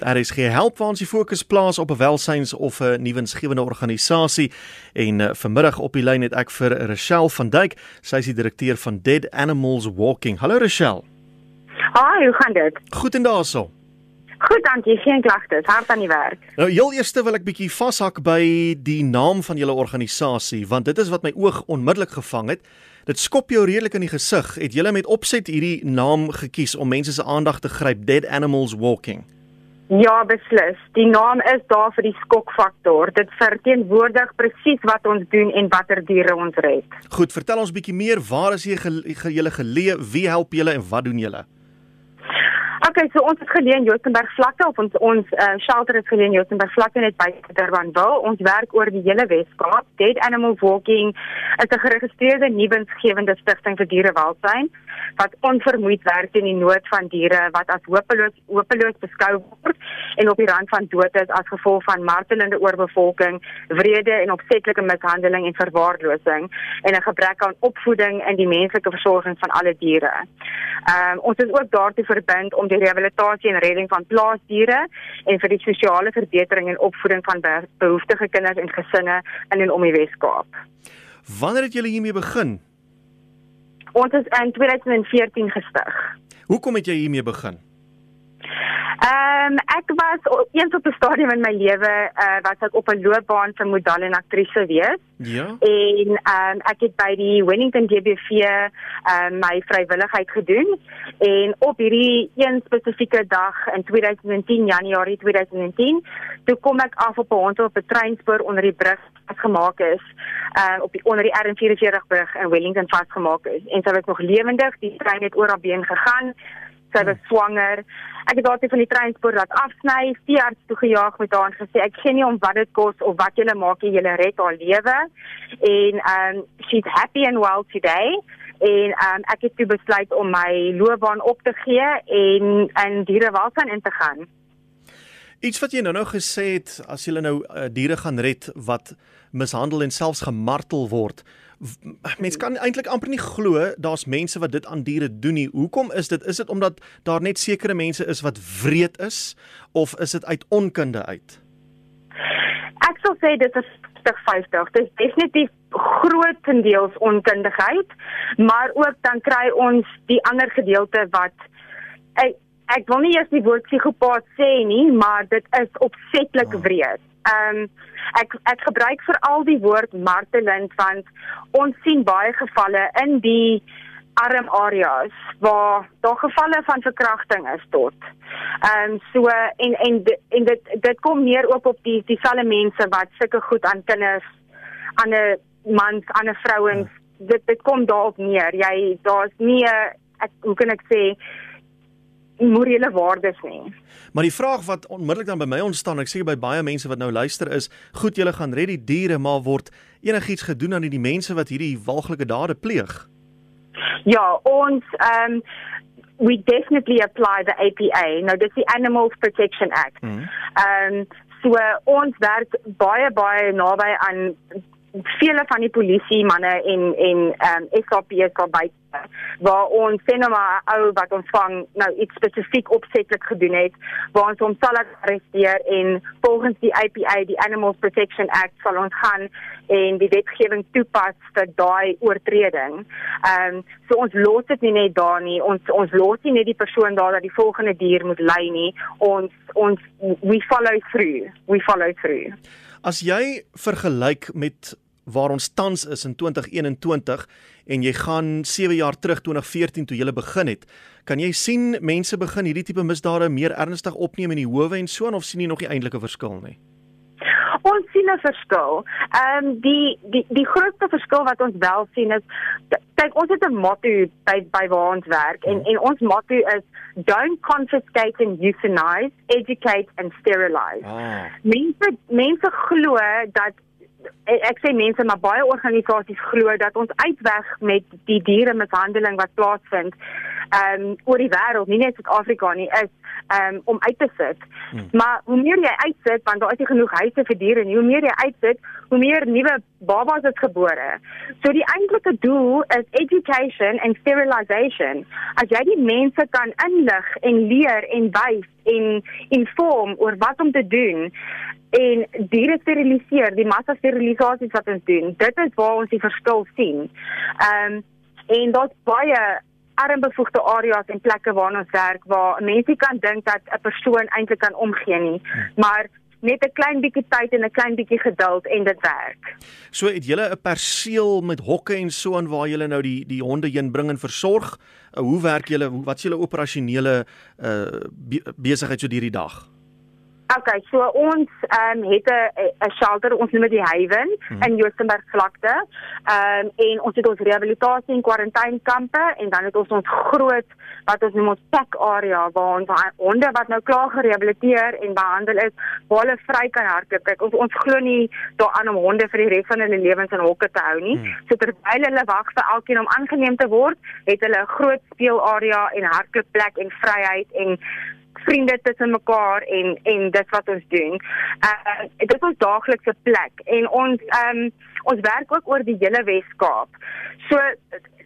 Is geen help waar ons die fokus plaas op 'n welsyns of 'n nuwensgewende organisasie en uh, vanmiddag op die lyn het ek vir Rochelle van Duyk, sy is die direkteur van Dead Animals Walking. Hallo Rochelle. Haai, hoe gaan dit? Goed en daarso. Goed, dankie. Geen klagtes. Hard aan die werk. Nou, heel eerste wil ek bietjie vashak by die naam van julle organisasie, want dit is wat my oog onmiddellik gevang het. Dit skop jou redelik in die gesig. Het julle met opset hierdie naam gekies om mense se aandag te gryp, Dead Animals Walking? Ja, beslis. Die naam is daar vir die skokfaktor. Dit verteenwoordig presies wat ons doen en watter diere ons red. Goed, vertel ons bietjie meer. Waar is julle geleë? Wie help julle en wat doen julle? Okay, so ons het geleë in Johannesburg vlakte of ons ons uh, shelter is geleë in Johannesburg vlakte net by Durbanville. Ons werk oor die hele Weskaap. Dead Animal Walking is 'n geregistreerde nuwensgewende stigting vir dierewelsyn wat onvermoeid werk teen die nood van diere wat as hopeloos hopeloos beskou word en op die rand van dood is as gevolg van martelende oorbevolking, wrede en opsetlike mishandeling en verwaarlosing en 'n gebrek aan opvoeding in die menslike versorging van alle diere. Ehm um, ons is ook daartoe verbind om die rehabilitasie en redding van plaasdiere en vir die sosiale verbetering en opvoeding van behoeftige kinders en gesinne in en om die Wes-Kaap. Wanneer het julle hiermee begin? Ons is in 2014 gestig. Hoekom het jy hiermee begin? Ehm um, ek was eens op 'n stadium in my lewe uh wat ek op 'n loopbaan vir model en aktrise wees. Ja. En ehm um, ek het by die Wellington DBV ehm um, my vrywilligheid gedoen en op hierdie een spesifieke dag in 2010 Januarie 2010 toe kom ek af op 'n hond op 'n treinspoor onder die brug vasgemaak is uh op die onder die R44 brug in Wellington vasgemaak is en sy was nog lewendig die trein het oor haar been gegaan sy was swanger. Ek het daartoe van die treinspoor laat afsny, veearts toe gejaag met haar en gesê ek gee nie om wat dit kos of wat julle maak jy julle red haar lewe. En um she's happy and well today. En um ek het toe besluit om my loopbaan op te gee en in dierewelsyn in te gaan. Iets wat jy nou nou gesê het as jy nou uh, diere gaan red wat mishandel en selfs gemartel word. Mense kan eintlik amper nie glo daar's mense wat dit aan diere doen nie. Hoekom is dit? Is dit omdat daar net sekere mense is wat wreed is of is dit uit onkunde uit? Ek sou sê dit is 50. Dit is definitief grootendeels onkundigheid, maar ook dan kry ons die ander gedeelte wat ek, ek wil nie eers die woord psigopaat sê nie, maar dit is opsetlik oh. wreed. Ehm um, ek ek gebruik veral die woord martelend want ons sien baie gevalle in die arm areas waar daar gevalle van verkrachting is tot. Ehm um, so en en en dit dit kom meer ook op die dieselfde mense wat sulke goed aan kinders aan 'n mans aan 'n vrouens ja. dit dit kom daarop neer. Jy daar's nie ek hoe kan ek sê morele waardes nie. Maar die vraag wat onmiddellik dan by my ontstaan, ek sê by baie mense wat nou luister is, goed julle gaan red die diere, maar word enigiets gedoen aan die mense wat hierdie walglike dade pleeg? Ja, ons ehm um, we definitely apply the APA. Nou dis die Animals Protection Act. Mhm. Ehm mm um, so ons werk baie baie naby aan vele van die polisie manne en en ehm um, SAPS daar by waar ons sê nou maar ou wat ons vang nou iets spesifiek opsetlik gedoen het waar ons hom sal arresteer en volgens die APA die Animals Protection Act sal ons gaan en die wetgewing toepas vir daai oortreding. Ehm um, so ons los dit nie net daar nie. Ons ons los nie net die persoon daar dat die volgende dier moet ly nie. Ons ons we follow through. We follow through. As jy vergelyk met waar ons tans is in 2021 en jy gaan 7 jaar terug 2014 toe jy begin het, kan jy sien mense begin hierdie tipe misdade meer ernstig opneem in die howe en so en of sien jy nog die eintlike verskil nie? Ons sien 'n verskil. Ehm um, die die die grootste verskil wat ons wel sien is kyk ons het 'n motto by by waar ons werk en en ons motto is don't confiscate and euthanize, educate and sterilize. Ah. Mense mense glo dat ek sê mense maar baie organisasies glo dat ons uitweg met die diere mishandeling wat plaasvind ehm um, oor die wêreld, nie net Suid-Afrika nie, is ehm um, om uit te sit. Hmm. Maar hoe meer jy uitsit, want daar is nie genoeg huise vir diere nie, hoe meer jy uitsit, hoe meer nuwe babas is gebore. So die eintlike doel is education and sterilization. As jy die mense kan inlig en leer en wys en inform oor wat om te doen en diere steriliseer, die massa sterilisasies wat ons doen, dit is waar ons die verskil sien. Ehm um, en daar's baie armbevoegde areas en plekke waar ons werk waar mense kan dink dat 'n persoon eintlik kan omgee nie, maar net 'n klein bietjie tyd en 'n klein bietjie geduld en dit werk. So het julle 'n perseel met hokke en so aan waar julle nou die die honde heen bring en versorg. Uh, hoe werk julle? Wat is julle operasionele uh besigheid so hierdie dag? Okay, so ons ehm um, het 'n 'n shelter, ons noem dit die Haven hmm. in Joostenburg vlakte. Ehm um, en ons het ons rehabilitasie en kwarantainkampe en dan het ons ons groot wat ons noem ons pack area waar ons honde wat nou klaar gerehabiliteer en behandel is, waar hulle vry kan hardloop. Kyk, ons ons glo nie daaraan om honde vir die res van hulle lewens in hokke te hou nie. Hmm. So terwyl hulle wag vir elkeen om aangeneem te word, het hulle 'n groot speelarea en hardloopplek en vryheid en vriende tussen mekaar en en dit wat ons doen. Uh dit is ons daaglikse plek en ons ehm um, ons werk ook oor die hele Wes-Kaap. So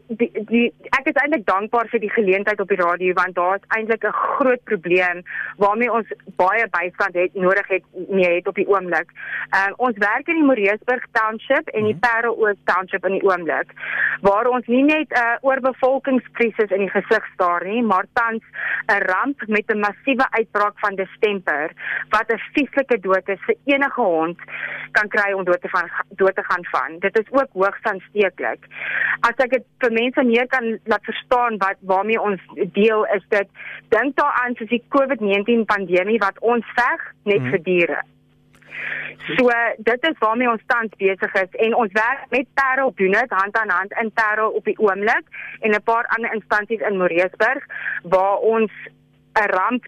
die die ek is eintlik dankbaar vir die geleentheid op die radio want daar is eintlik 'n groot probleem waarmee ons baie bystand het nodig het mee het op die oomblik. Ehm uh, ons werk in die Moreesburg Township en die mhm. Parelhoek Township in die oomblik waar ons nie net 'n uh, oorbevolkingskrisis in die gesig staar nie, maar tans 'n ramp met 'n massiewe uitbraak van distemper wat 'n vieslike dood is vir enige hond kan kry om dood te van dood te gaan van. Dit is ook hoogs aansteeklik. As ek dit mense meer kan laat verstaan wat waarmee ons deel is dit dink daaraan soos die COVID-19 pandemie wat ons veg net hmm. vir diere. So dit is waarmee ons tans besig is en ons werk met Parel doen dit hand aan hand in Parel op die oomblik en 'n paar ander instansies in Moreesburg waar ons 'n ramp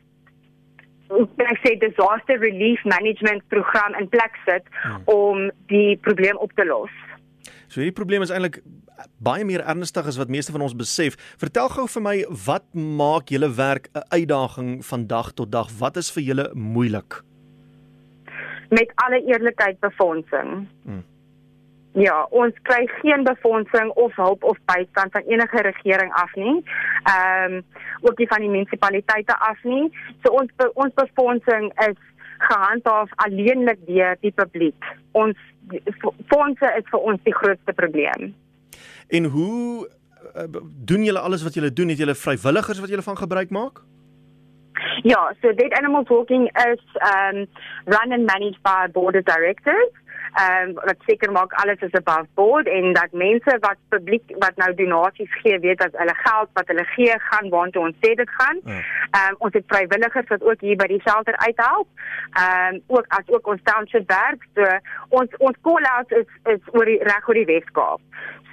ek sê disaster relief management program in plek sit hmm. om die probleem op te los. So hierdie probleem is eintlik baie meer ernstig as wat meeste van ons besef. Vertel gou vir my wat maak julle werk 'n uitdaging van dag tot dag? Wat is vir julle moeilik? Met alle eerlikheid befondsing. Hmm. Ja, ons kry geen befondsing of hulp of bystand van enige regering af nie. Ehm um, ook nie van die munisipaliteite af nie. So ons ons befondsing is gehandhaaf alleenlik deur die publiek. Ons fondse is vir ons die grootste probleem. En hoe uh, doen julle alles wat julle doen? Het julle vrywilligers wat julle van gebruik maak? Ja, so Dead Animals Walking is um run and managed by board of directors. Um wat seker maak alles is above board en dat mense wat publiek wat nou donasies gee, weet dat hulle geld wat hulle gee gaan waartoe ons sê dit gaan. Ja. Um ons het vrywilligers wat ook hier by die shelter uithelp. Um ook as ook ons township werk. So ons ons call out is is oor die reg oor die Weskaap.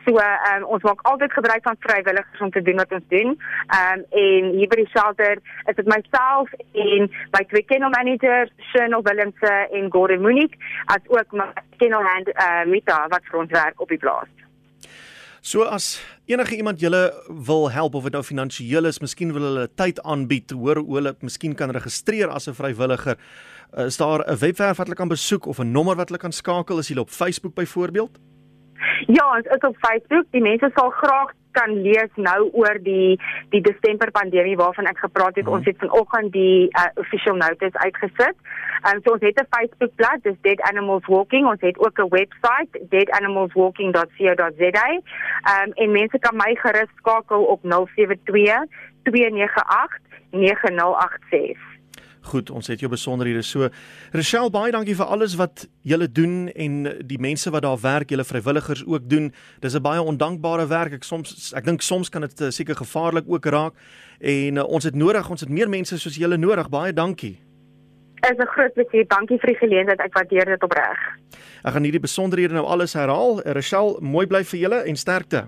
So ehm um, ons maak altyd gebruik van vrywilligers om te doen wat ons doen. Ehm um, en hier by die shelter is dit myself en my twee kennel managers, Shirley Willemse en Gordon Munich, as ook my kennel hand eh uh, Mita wat vir ons werk op die plaas. So as enige iemand julle wil help of dit nou finansiëel is, miskien wil hulle tyd aanbied, hoor hoe hulle miskien kan registreer as 'n vrywilliger. Is daar 'n webwerf wat hulle kan besoek of 'n nommer wat hulle kan skakel as hulle op Facebook byvoorbeeld? Ja, ons is op Facebook. Die mense sal graag kan lees nou oor die die Desember pandemie waarvan ek gepraat het. Mm. Ons het vanoggend die uh, official notice uitgesit. Um, so ons het 'n Facebook bladsy, dis Dead Animals Walking. Ons het ook 'n webwerf, deadanimalswalking.co.za. Um en mense kan my gerus skakel op 072 298 9086. Goed, ons het jou besonderhede so. Rochelle, baie dankie vir alles wat julle doen en die mense wat daar werk, julle vrywilligers ook doen. Dis 'n baie ondankbare werk. Ek soms ek dink soms kan dit uh, seker gevaarlik ook raak en uh, ons het nodig, ons het meer mense soos julle nodig. Baie dankie. Is 'n groot plesier. Dankie vir die geleentheid. Ek waardeer dit opreg. Ek gaan hierdie besonderhede nou alles herhaal. Rochelle, mooi bly vir julle en sterkte.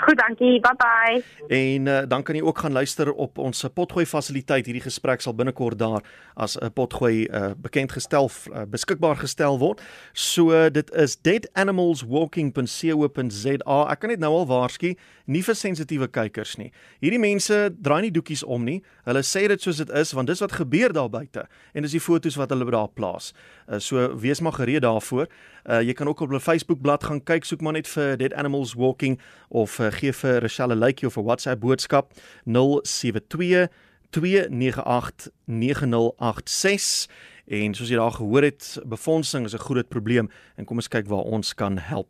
Goed, dankie. Bye bye. En uh, dan kan jy ook gaan luister op ons potgooi fasiliteit. Hierdie gesprek sal binnekort daar as 'n potgooi uh, bekend gestel uh, beskikbaar gestel word. So uh, dit is deadanimalswalking.co.za. Ek kan net nou al waarsku, nie vir sensitiewe kykers nie. Hierdie mense draai nie doekies om nie. Hulle sê dit soos dit is want dis wat gebeur daar buite en dis die fotos wat hulle daar plaas. Uh, so wees maar gereed daarvoor. Uh, jy kan ook op hulle Facebook bladsy gaan kyk, soek maar net vir Dead Animals Walking of uh, gee vir Rochelle 'n likeie of 'n WhatsApp boodskap 072 298 9086 en soos jy daar gehoor het, befondsing is 'n groot probleem en kom ons kyk waar ons kan help.